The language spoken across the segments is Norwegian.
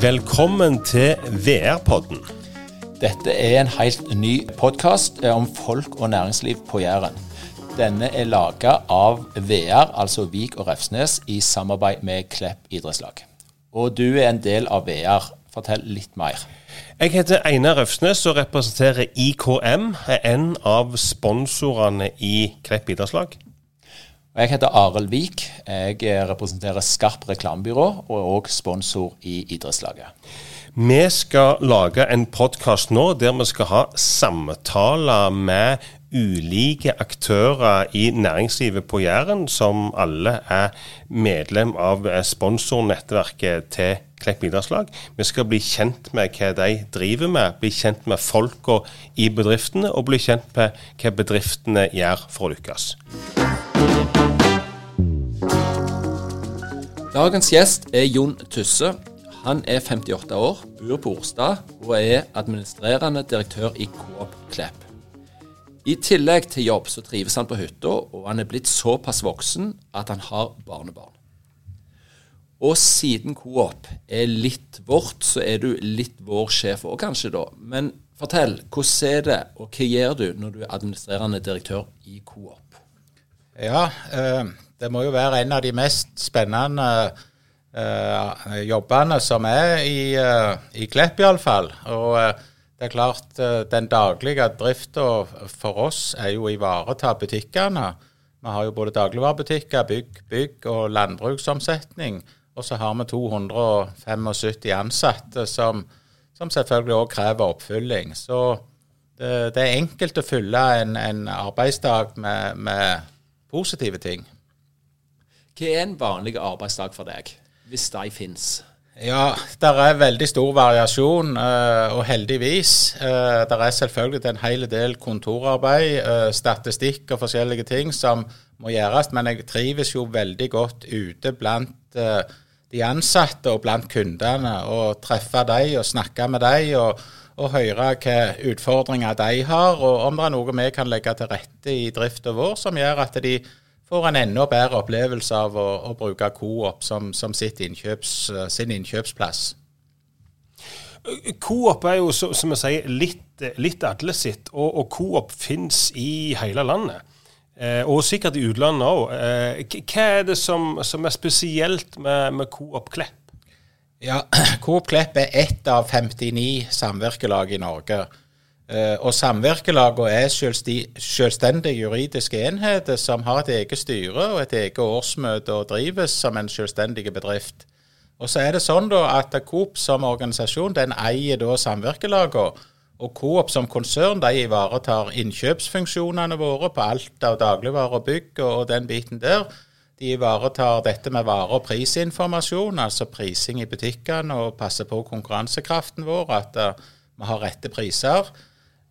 Velkommen til VR-podden. Dette er en helt ny podkast om folk og næringsliv på Jæren. Denne er laga av VR, altså Vik og Refsnes, i samarbeid med Klepp idrettslag. Og du er en del av VR. Fortell litt mer. Jeg heter Einar Røfsnes og representerer IKM, en av sponsorene i Klepp idrettslag. Jeg heter Arild Vik. Jeg representerer Skarp reklamebyrå og er òg sponsor i idrettslaget. Vi skal lage en podkast nå der vi skal ha samtaler med ulike aktører i næringslivet på Jæren, som alle er medlem av sponsornettverket til Klepp idrettslag. Vi skal bli kjent med hva de driver med, bli kjent med folka i bedriftene, og bli kjent med hva bedriftene gjør for å lykkes. Dagens gjest er Jon Tusse. Han er 58 år, bor på Orstad og er administrerende direktør i Coop Klepp. I tillegg til jobb så trives han på hytta, og han er blitt såpass voksen at han har barnebarn. Og siden Coop er litt vårt, så er du litt vår sjef òg, kanskje, da. Men fortell, hvordan er det, og hva gjør du når du er administrerende direktør i Coop? Ja, eh, det må jo være en av de mest spennende eh, jobbene som er i, eh, i Klepp, iallfall. Og det er klart, den daglige drifta for oss er jo å ivareta butikkene. Vi har jo både dagligvarebutikker, bygg, bygg og landbruksomsetning. Og så har vi 275 ansatte som, som selvfølgelig òg krever oppfylling. Så det, det, er enkelt å fylle en, en arbeidsdag med, med, positive ting. Hva er en vanlig arbeidsdag for deg, hvis de finnes? Ja, det er veldig stor variasjon, eh, og heldigvis. Eh, det er selvfølgelig en hel del kontorarbeid, eh, statistikk og forskjellige ting som må gjøres. Men jeg trives jo veldig godt ute blant de ansatte og blant kundene. Og treffe dem og snakke med dem og, og høre hvilke utfordringer de har, og om det er noe vi kan legge til rette i drifta vår som gjør at de får en enda bedre opplevelse av å, å bruke Coop som, som innkjøps, sin innkjøpsplass. Coop er jo, som jeg sier, litt, litt alle sitt, og, og Coop finnes i hele landet. Eh, og sikkert i utlandet òg. Eh, hva er det som, som er spesielt med, med Coop Klepp? Ja, Coop Klepp er ett av 59 samvirkelag i Norge. Eh, og samvirkelagene er selvstendige juridiske enheter som har et eget styre og et eget årsmøte og drives som en selvstendig bedrift. Og så er det sånn da at Coop som organisasjon den eier da samvirkelagene. Og Coop som konsern de ivaretar innkjøpsfunksjonene våre på alt av dagligvarer og bygg og, den biten der. De ivaretar dette med vare- og prisinformasjon, altså prising i butikkene, og passer på konkurransekraften vår, at uh, vi har rette priser.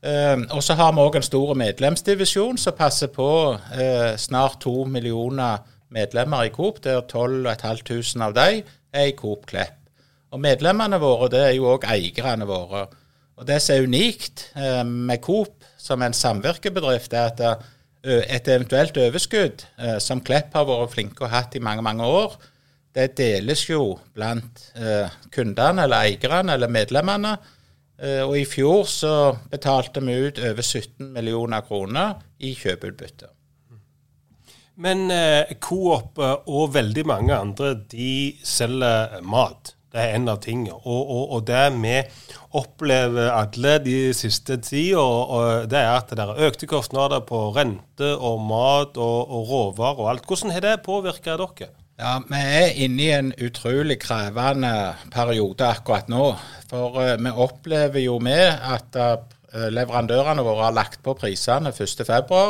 Uh, og så har vi òg en stor medlemsdivisjon som passer på uh, snart to millioner medlemmer i Coop, der 12 500 av dem er i Coop Klepp. Og medlemmene våre det er jo òg eierne våre. Og Det som er unikt eh, med Coop som en samvirkebedrift, er at eh, et eventuelt overskudd eh, som Klepp har vært flinke og hatt i mange mange år, det deles jo blant kundene eller eierne eller medlemmene. Og I fjor så betalte vi ut over 17 millioner kroner i kjøpeutbytte. Men Coop og veldig mange andre de selger mat. Det er en av tingene. Og, og, og, det vi opplever alle de siste tida, det er at det er økte kostnader på rente og mat og, og råvarer og alt. Hvordan har det påvirka dere? Ja, Vi er inne i en utrolig krevende periode akkurat nå. For uh, vi opplever jo med at uh, leverandørene våre har lagt på prisene 1.2.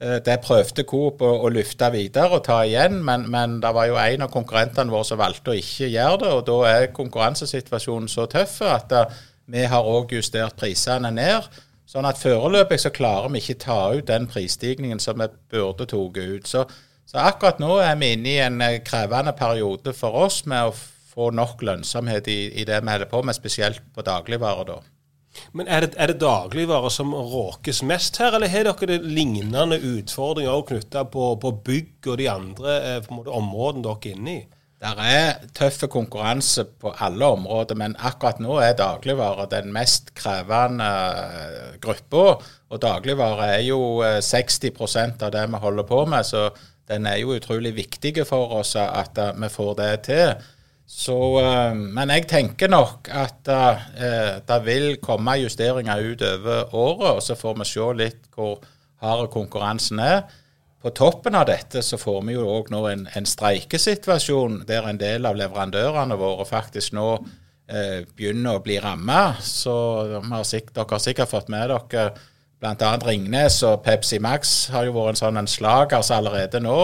Eh, det prøvde Coop å, løfte videre og ta igjen, men, men det var jo en av konkurrentene våre som valgte å ikke gjøre det. og Da er konkurransesituasjonen så tøff at da, eh, vi har òg justert prisene ned. Sånn at foreløpig så klarer vi ikke ta ut den prisstigningen som vi burde tatt ut. Så, så, akkurat nå er vi inne i en eh, krevende periode for oss med å få nok lønnsomhet i, i det vi holder på med, spesielt på dagligvarer. da. Men er det, det dagligvarer som råkes mest her, eller har dere lignende utfordringer knytta på, på, bygg og de andre eh, måte, områdene dere er inne i? Det er tøff konkurranse på alle områder, men akkurat nå er dagligvare den mest krevende eh, gruppa. Og dagligvare er jo 60% av det vi holder på med, så den er jo utrolig viktig for oss at vi får det til. Så, men jeg tenker nok at uh, det vil komme justeringer utover året, og så får vi se litt hvor hard konkurransen er. På toppen av dette så får vi jo òg nå en, en, streikesituasjon der en del av leverandørene våre faktisk nå eh, begynner å bli ramma. Så har sikkert, dere har sikkert fått med dere bl.a. Ringnes og Pepsi Max har jo vært en sånn en allerede nå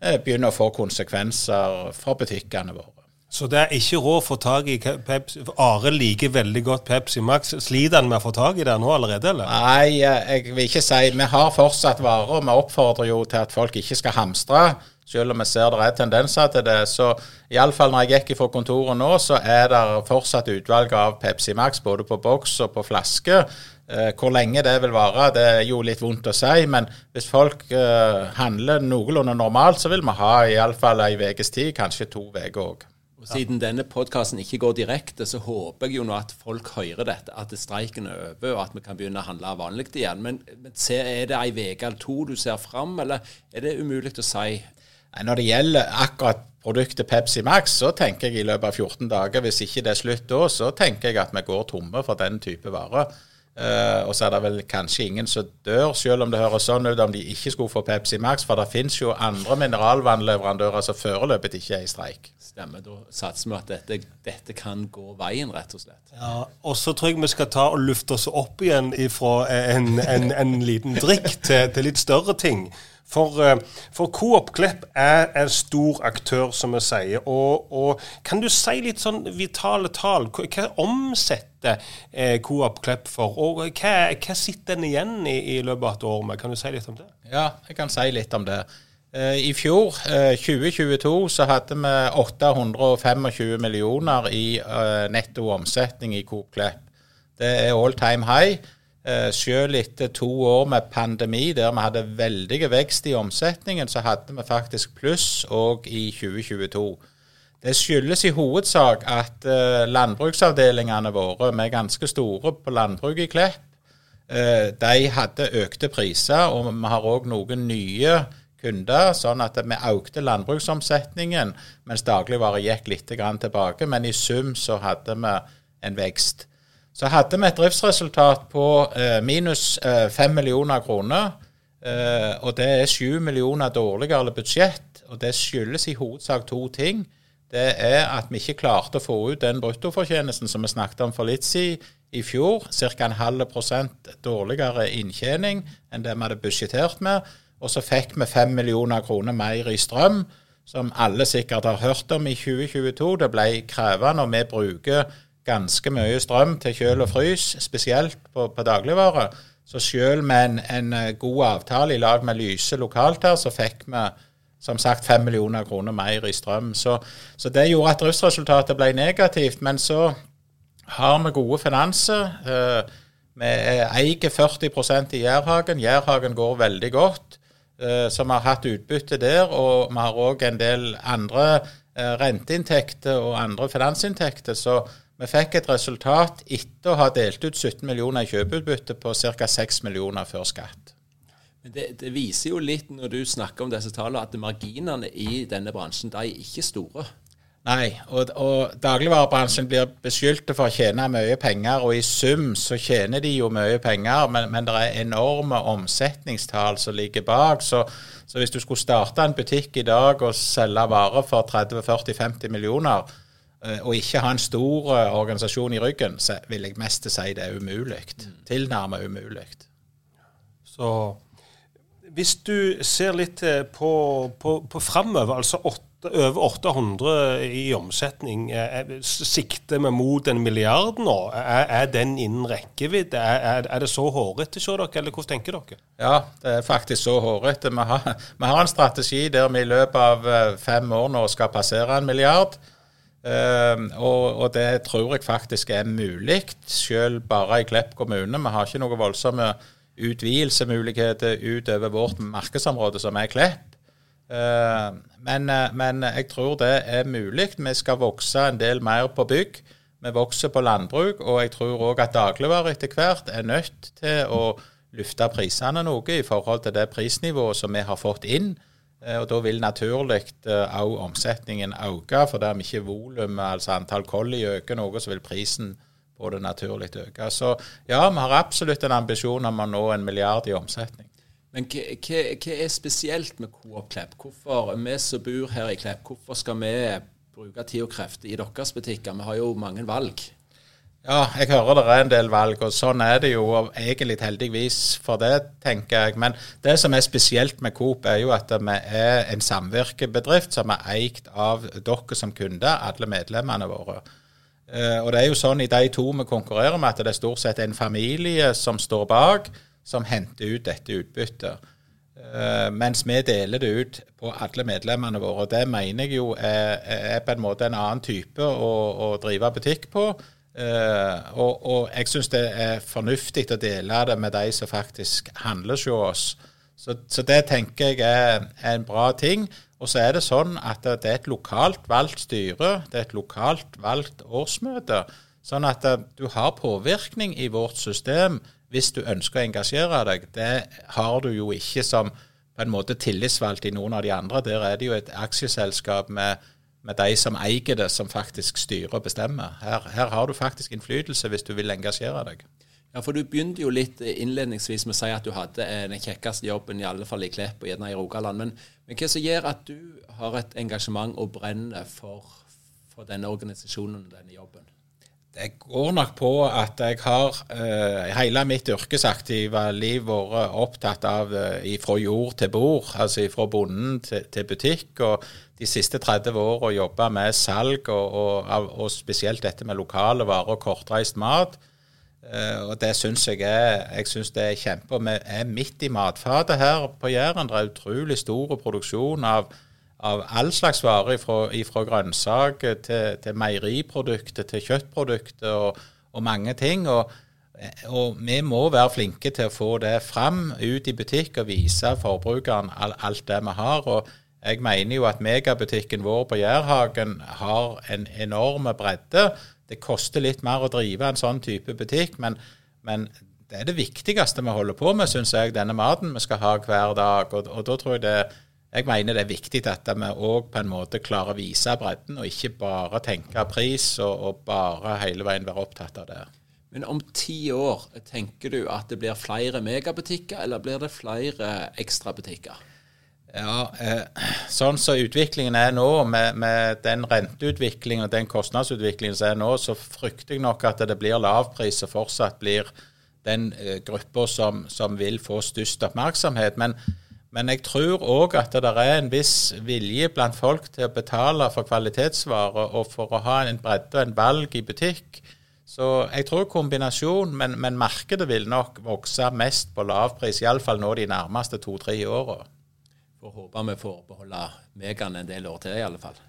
eh, begynner å få konsekvenser for butikkene våre. Så det er ikke råd å få tak i Pepsi Are liker veldig godt Pepsi Max. Sliter han med å få tak i det nå allerede, eller? Nei, jeg vil ikke si Vi har fortsatt varer, vi oppfordrer jo til at folk ikke skal hamstre. Selv om vi ser det er tendenser til det. Så iallfall når jeg gikk fra kontoret nå, så er det fortsatt utvalg av Pepsi Max både på boks og på flaske. Eh, hvor lenge det vil vare, det er jo litt vondt å si. Men hvis folk eh, handler noenlunde normalt, så vil vi ha iallfall ei ukes tid, kanskje to uker òg. Siden denne podkasten ikke går direkte, så håper jeg jo nå at folk hører dette, at streiken er over, og at vi kan begynne å handle vanlig igjen. Men, men se, er det ei uke eller to du ser fram, eller er det umulig å si? Når det gjelder akkurat produktet Pepsi Max, så tenker jeg i løpet av 14 dager, hvis ikke det er slutt da, så tenker jeg at vi går tomme for den type varer. Uh, og så er det vel kanskje ingen som dør, selv om det høres sånn ut om de ikke skulle få Pepsi Max, for det finnes jo andre mineralvannleverandører som foreløpig ikke er i streik. Stemmer. Da satser vi at dette, dette, kan gå veien, rett og slett. Ja, Og så tror jeg vi skal ta og lufte oss opp igjen fra en, en, en liten drikk til, til litt større ting. For, eh, for Coop Klepp er en stor aktør, som vi sier. Og, og, kan du si litt sånn vitale tall? Hva, omsetter eh, Coop Klepp for? Og hva, hva sitter en igjen i, i, løpet av et år med? Kan du si litt om det? Ja, jeg kan si litt om det. Eh, I fjor, 2022, eh, så hadde vi 825 millioner i netto omsetning i Coop Klepp. Det er all time high. Eh, selv etter to år med pandemi der vi hadde veldig vekst i omsetningen, så hadde vi faktisk pluss òg i 2022. Det skyldes i hovedsak at uh, landbruksavdelingene våre, vi er ganske store på landbruk i Klepp, uh, de hadde økte priser. Og vi har òg noen nye kunder, sånn at vi økte landbruksomsetningen, mens dagligvare gikk litt tilbake. Men i sum så hadde vi en vekst. Så hadde vi et driftsresultat på eh, minus eh, 5 millioner kroner. Eh, og det er 7 millioner dårligere budsjett. Og det skyldes i hovedsak to ting. Det er at vi ikke klarte å få ut den bruttofortjenesten som vi snakket om for litt siden i fjor. Ca. en halv prosent dårligere inntjening enn det vi hadde budsjettert med. Og så fikk vi 5 millioner kroner mer i strøm, som alle sikkert har hørt om i 2022. Det ble krevende, og vi bruker ganske mye strøm til kjøl og frys, spesielt på, på dagligvare. Så selv med en, en, eh, god avtale i lag med Lyse lokalt her, så fikk vi som sagt 5 millioner kroner mer i strøm. Så, så det gjorde at driftsresultatet ble negativt. Men så har vi gode finanser. Eh, vi eier 40% i Jærhagen. Jærhagen går veldig godt. Eh, så vi har hatt utbytte der. Og vi har òg en del andre renteinntekter og andre finansinntekter. Så vi fikk et resultat etter å ha delt ut 17 millioner i kjøpeutbytte på ca. 6 millioner før skatt. Men det, det, viser jo litt når du snakker om disse tallene, at marginene i denne bransjen de er ikke store. Nei, og, og dagligvarebransjen blir beskyldt for å tjene mye penger, og i sum så tjener de jo mye penger, men, men det er enorme omsetningstall som ligger bak. Så, så hvis du skulle starte en butikk i dag og selge varer for 30-40-50 millioner, og ikke ha en stor eh, organisasjon i ryggen, så vil jeg mest si det er umulig. Mm. Tilnærmet umulig. Så hvis du ser litt eh, på, på, på framover, altså 8, over 800 i omsetning, sikter vi mot en milliard nå? Er, er den innen rekkevidde? Er, er, det så hårete hos dere, eller hvordan tenker dere? Ja, det er faktisk så hårete. Vi, vi, har en strategi der vi i løpet av fem år nå skal passere en milliard. Uh, og, og, det tror jeg faktisk er mulig, selv bare i Klepp kommune. Vi har ikke noen voldsomme utvidelsemuligheter utover vårt markedsområde, som er Klepp. Eh, men, eh, men jeg tror det er mulig. Vi skal vokse en del mer på bygg. Vi vokser på landbruk, og jeg tror òg at dagligvarer etter hvert er nødt til å løfte prisene noe i forhold til det prisnivået som vi har fått inn. Eh, og Da vil naturlig òg omsetningen øke, for dermed ikke volumet, altså antall kolli, øker noe, så vil prisen på det naturlig øke. Så ja, vi har absolutt en ambisjon om å nå en milliard i omsetning. Men hva, hva er spesielt med Coop Klepp? Hvorfor, Vi som bor her i Klepp, hvorfor skal vi bruke tid og krefter i deres butikker? Vi har jo mange valg. Ja, jeg hører det er en del valg, og sånn er det jo egentlig heldigvis for det, tenker jeg. Men det som er spesielt med Coop, er jo at vi er en samvirkebedrift som er eid av dere som kunder, alle medlemmene våre. Eh, og det er jo sånn i de to vi konkurrerer med, at det er stort sett en familie som står bak, som henter ut dette utbyttet. Uh, mens vi deler det ut på alle medlemmene våre. og Det mener jeg jo er, er på en måte en annen type å, å drive butikk på. Uh, og, og, jeg syns det er fornuftig å dele det med de som faktisk handler hos oss. Så, så, det tenker jeg er, er, en bra ting. Og så er det sånn at det er et lokalt valgt styre, det er et lokalt valgt årsmøte. Sånn at du har påvirkning i vårt system hvis du ønsker å engasjere deg. Det har du jo ikke som på en måte tillitsvalgt i noen av de andre. Der er det jo et aksjeselskap med, med de som eier det, som faktisk styrer og bestemmer. Her, her, har du faktisk innflytelse hvis du vil engasjere deg. Ja, for Du begynte jo litt innledningsvis med å si at du hadde den kjekkeste jobben, i alle fall i Klepp og gjerne i Rogaland. Men, men, hva som gjør at du har et engasjement og brenner for, for denne organisasjonen og denne jobben? Det går nok på at jeg har uh, hele mitt yrkesaktive liv vært opptatt av uh, fra jord til bord, altså fra bonden til, til, butikk. Og de siste 30 åra jobba med salg, og, og, og, spesielt dette med lokale varer og kortreist mat. Uh, og det syns jeg er jeg synes det er kjempe. Vi er midt i matfatet her på Jæren. Det er utrolig stor produksjon av av all slags varer, fra grønnsaker til, til, meieriprodukter til kjøttprodukter og, og mange ting. Og, og, vi må være flinke til å få det fram ut i butikk og vise forbrukeren alt det vi har. og jeg mener jo at megabutikken vår på Jærhagen har en enorm bredde. Det koster litt mer å drive en sånn type butikk, men, men det er det viktigste vi holder på med, syns jeg, denne maten vi skal ha hver dag. Og, og da tror jeg det jeg mener det er viktig at vi òg på en måte klarer å vise bredden, og ikke bare tenke pris og, og, bare hele veien være opptatt av det. Men om ti år, tenker du at det blir flere megabutikker, eller blir det flere ekstrabutikker? Ja, eh, sånn som så utviklingen er nå, med, med den renteutviklingen og den kostnadsutviklingen som er nå, så frykter jeg nok at det blir lavpris og fortsatt blir den eh, gruppa som, som, vil få størst oppmerksomhet. Men men jeg tror òg at det er en viss vilje blant folk til å betale for kvalitetsvarer og for å ha en bredde og en valg i butikk. Så jeg tror kombinasjon, men, men markedet vil nok vokse mest på lavpris, iallfall nå de nærmeste to-tre åra. Får håpe vi får beholde Megaen en del år til, i alle fall.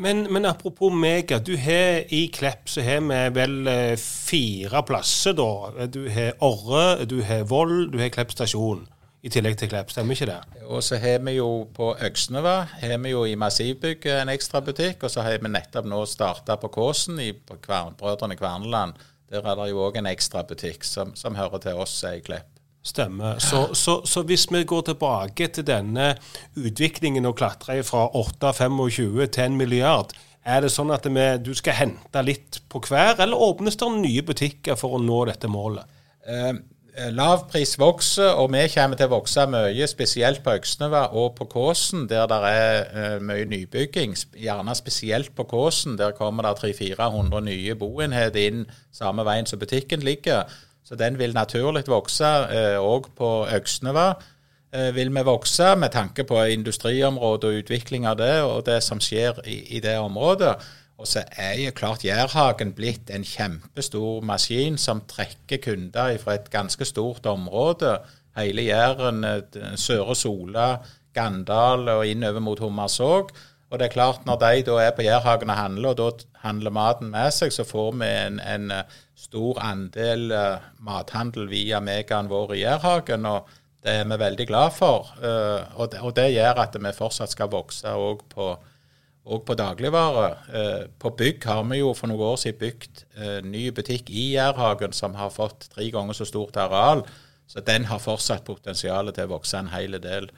Men, men, apropos Mega. du har I Klepp så har vi vel eh, fire plasser, da. Du har Orre, du har Voll, du har Klepp stasjon i tillegg til Klepp, stemmer ikke det? Og så har vi jo på Øksneva har vi jo i Massivbygget en ekstra butikk, og så har vi nettopp nå starta på Kåsen i på Kvern, Brødrene Kverneland. Der er det jo òg en ekstra butikk som, som, hører til oss i Klepp. Stemmer. Så, så, så, hvis vi går tilbake til denne utviklingen og klatrer fra 8,25 til en milliard, er det sånn at vi, du skal hente litt på hver, eller åpnes det nye butikker for å nå dette målet? Uh, lavpris vokser, og vi kommer til å vokse mye, spesielt på Øksneva og på Kåsen, der det er uh, mye nybygging. Gjerne spesielt på Kåsen. Der kommer det 300-400 nye boenheter inn samme veien som butikken ligger. Så den vil naturlig vokse. Òg uh, på Øksneva uh, vil vi vokse, med tanke på industriområdet og utvikling av det, og det som skjer i det området. Og så er jo klart Jærhagen blitt en kjempestor maskin som trekker kunder fra et ganske stort område. Hele Jæren, Søre Sola, Gandal og innover mot Hummersåk. Og det er klart, når de da er på Jærhagen og handler, og da handler maten med seg, så får vi en, en stor andel uh, mathandel via megaen vår i Jærhagen. Og Det er vi veldig glad for. eh, og, det, og det gjør at vi fortsatt skal vokse òg på, og på dagligvare. Eh, på bygg har vi jo for noen år siden bygd eh, ny butikk i Jærhagen som har fått tre ganger så stort areal. Så den har fortsatt potensial til å vokse en hel del.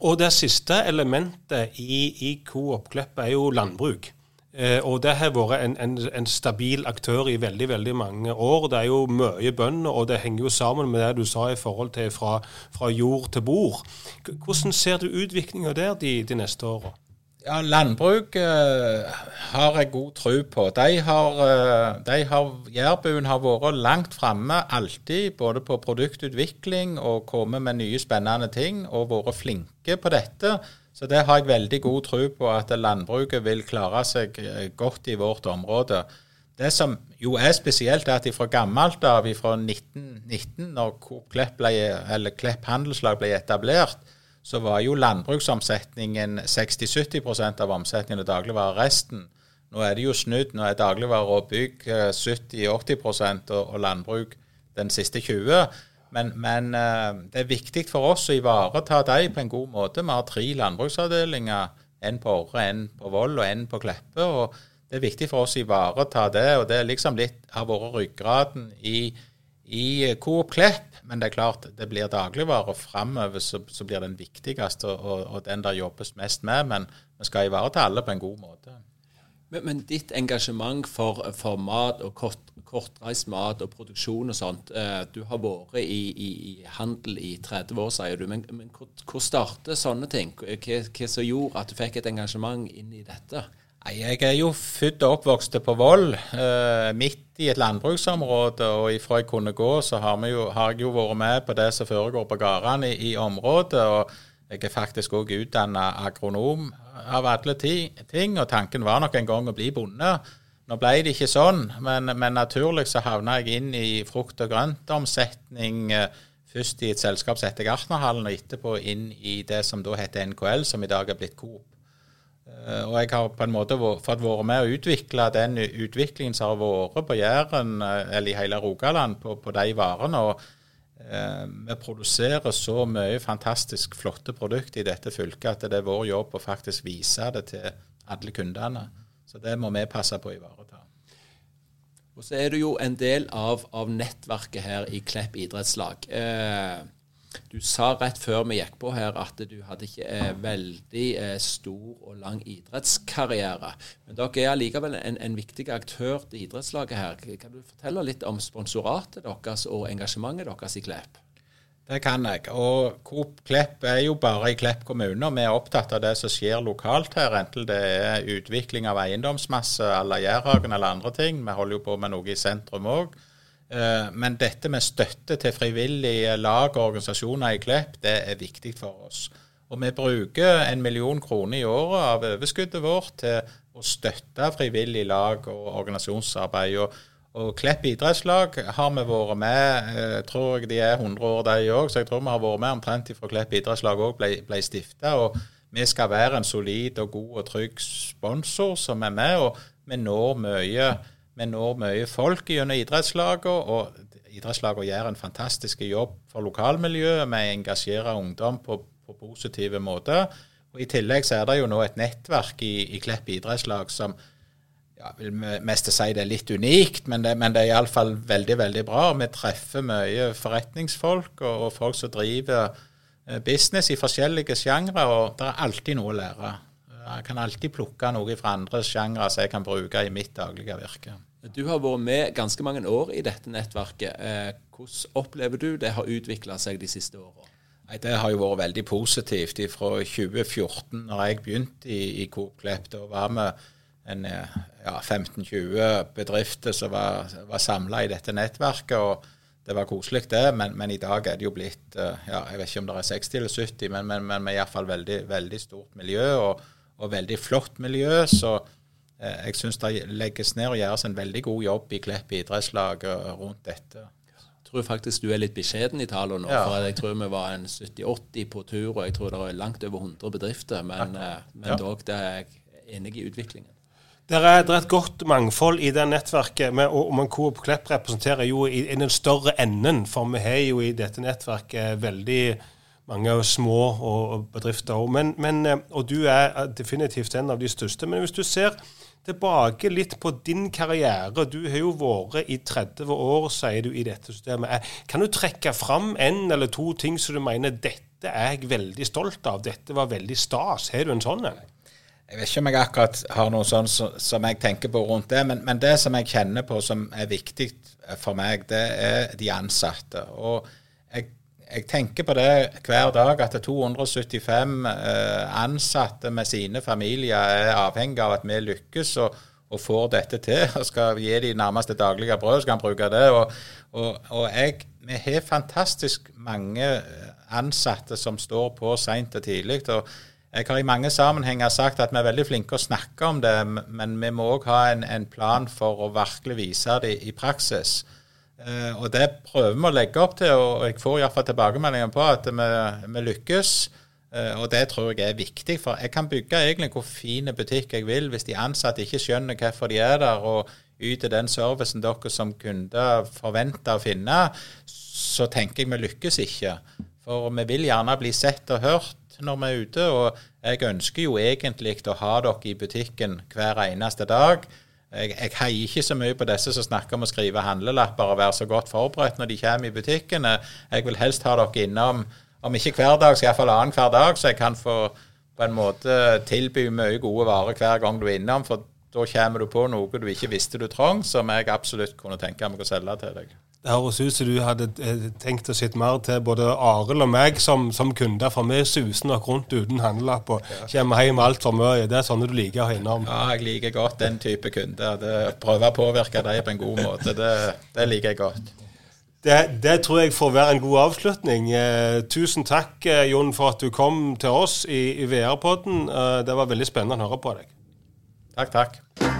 Og det siste elementet i, i Coop Klepp er jo landbruk. Eh, og det har vært en, en, en, stabil aktør i veldig veldig mange år. Det er jo mye bønder, og det henger jo sammen med det du sa i forhold til fra, fra jord til bord. Hvordan ser du utviklinga der de, de neste åra? Ja, Landbruk eh, har jeg god tro på. De har, eh, de har, Jærbuen har vært langt framme alltid, både på produktutvikling og kommet med nye spennende ting, og vært flinke på dette. Så det har jeg veldig god tro på at landbruket vil klare seg eh, godt i vårt område. Det som jo er spesielt, er at fra gammelt av, fra 1919, når Klepp, ble, Klepp handelslag ble etablert, så var jo landbruksomsetningen 60-70% av omsetningen og dagligvarer resten. Nå er det jo snudd. Nå er dagligvarer og bygg 70-80 og, og landbruk den siste 20 men, men, det er viktig for oss å ivareta dem på en god måte. Vi har tre landbruksavdelinger. En på Orre, en på Voll og en på Kleppe. og Det er viktig for oss å ivareta det. og Det er liksom litt av vært ryggraden i, i Coop Klepp. Men det er klart, det blir dagligvarer. Framover så, så, blir den viktigste og, og, den der jobbes mest med. Men vi skal ivareta alle på en god måte. Men, men ditt engasjement for, for mat og kort, kortreist mat og produksjon og sånt eh, Du har vært i, i, i, handel i 30 år, sier du. Men, men hvor, hvor startet sånne ting? Hva, hva som gjorde at du fikk et engasjement inn i dette? Jeg er jo født og oppvokst på Voll, eh, midt i et landbruksområde. Og ifra jeg kunne gå, så har, jo, har jeg jo vært med på det som foregår på gårdene i, i, området. og jeg er faktisk òg utdanna agronom av alle ting, og tanken var nok en gang å bli bonde. Nå ble det ikke sånn, men, men naturlig så havna jeg inn i frukt- og grøntomsetning. Eh, først i et selskap som heter Gartnerhallen, og etterpå inn i det som da heter NKL, som i dag er blitt Coop. Eh, og jeg har på en måte fått være med å utvikle den utviklingen som har vært på Jæren, eh, eller i hele Rogaland, på, på de varene. og eh, Vi produserer så mye fantastisk flotte produkter i dette fylket at det er vår jobb å faktisk vise det til alle kundene. Så det må vi passe på å ivareta. Og så er du jo en del av, av nettverket her i Klepp idrettslag. Eh, du sa rett før vi gikk på her at du hadde ikke eh, veldig stor og lang idrettskarriere. Men dere er allikevel en, en, viktig aktør til idrettslaget her. Kan du fortelle litt om sponsoratet deres og engasjementet deres i Klepp? Det kan jeg. Og Coop Klepp er jo bare i Klepp kommune, og vi er opptatt av det som skjer lokalt her. Enten det er utvikling av eiendomsmasse à la Jærhagen eller andre ting. Vi holder jo på med noe i sentrum òg. Eh, men dette med støtte til frivillige lag og organisasjoner i Klepp, det er viktig for oss. Og vi bruker en million kroner i året av overskuddet vårt til å støtte frivillige lag og organisasjonsarbeid. Og og Klepp idrettslag har vi vært med. Jeg tror jeg de er 100 år, de òg. Så jeg tror vi har vært med omtrent fra Klepp idrettslag òg ble, ble stifta. Og vi skal være en solid og god og trygg sponsor som er med. Og vi når mye, vi når mye folk gjennom idrettslaget. Og idrettslagene gjør en fantastisk jobb for lokalmiljøet. Vi engasjerer ungdom på, på positive måter. Og I tillegg så er det jo nå et nettverk i, i Klepp idrettslag som ja, vil mest si det er litt unikt, men det, men det er iallfall veldig veldig bra. Vi treffer mye forretningsfolk og, og folk som driver eh, business i forskjellige sjangre, og det er alltid noe å lære. Jeg kan alltid plukke noe fra andre sjangre som jeg kan bruke i mitt daglige virke. Du har vært med ganske mange år i dette nettverket. Eh, hvordan opplever du det har utvikla seg de siste åra? Det har jo vært veldig positivt. Fra 2014, når jeg begynte i, i Coop Klepp, da var vi ja, 15-20 bedrifter som var, var samla i dette nettverket. og Det var koselig, det, men, men, i dag er det jo blitt eh, ja, Jeg vet ikke om det er 60 eller 70, men, men, men iallfall veldig, veldig stort miljø, og, og veldig flott miljø. Så eh, jeg syns det legges ned og gjøres en veldig god jobb i Klepp idrettslag rundt dette. Jeg tror faktisk du er litt beskjeden i tallene nå. Ja. for Jeg tror vi var en 70-80 på tur, og jeg tror det er langt over 100 bedrifter. Men, men ja. dog, det er jeg enig i utviklingen. Det er, det er, et godt mangfold i det nettverket. Med, og, man Coop Klepp representerer jo i, i, den større enden, for vi har jo i dette nettverket veldig mange små og bedrifter. Men, men, eh, og du er definitivt en av de største. Men hvis du ser tilbake litt på din karriere. Du har jo vært i 30 år, sier du, i dette systemet. Kan du trekke fram en eller to ting som du mener dette er jeg veldig stolt av, dette var veldig stas? Har du en sånn en? Jeg vet ikke om jeg akkurat har noe sånn som jeg tenker på rundt det, men, men, det som jeg kjenner på som er viktig for meg, det er de ansatte. Og jeg, tenker på det hver dag at 275 eh, ansatte med sine familier er avhengig av at vi lykkes og, og får dette til. og Skal gi de nærmeste daglige brød, skal han bruke det. Og, og, og jeg, vi har fantastisk mange ansatte som står på seint og tidlig. og jeg har i mange sammenhenger sagt at vi er veldig flinke å snakke om det, men vi må òg ha en, en, plan for å virkelig vise det i praksis. Uh, og Det prøver vi å legge opp til, og jeg får iallfall tilbakemeldinger på at vi, vi lykkes. Uh, og Det tror jeg er viktig, for jeg kan bygge egentlig hvor fin butikk jeg vil hvis de ansatte ikke skjønner hvorfor de er der og yter den servicen dere som kunder forventer å finne, så tenker jeg vi lykkes ikke. For vi vil gjerne bli sett og hørt når vi er ute. Og jeg ønsker jo egentlig å ha dere i butikken hver eneste dag. Jeg, jeg heier ikke så mye på disse som snakker om å skrive handlelapper og være så godt forberedt når de kommer i butikkene. Jeg vil helst ha dere innom, om ikke hver dag, så iallfall annenhver dag, så jeg kan få på en måte tilby mye gode varer hver gang du er innom. For da kommer du på noe du ikke visste du trong, som jeg absolutt kunne tenke meg å selge til deg. Det høres ut som du hadde eh, tenkt å sitte mer til både Arild og meg som, som kunder, for vi suser nok rundt uten handlelapp og ja. kommer hjem altfor mye. Det er sånne du liker å ha innom? Ja, jeg liker godt den type kunder. Det, prøve å påvirke dem på en god måte, det, det liker jeg godt. Det, det, tror jeg får være en god avslutning. Eh, tusen takk, eh, Jon, for at du kom til oss i, i VR-podden. Eh, det var veldig spennende å høre på deg. Takk, takk.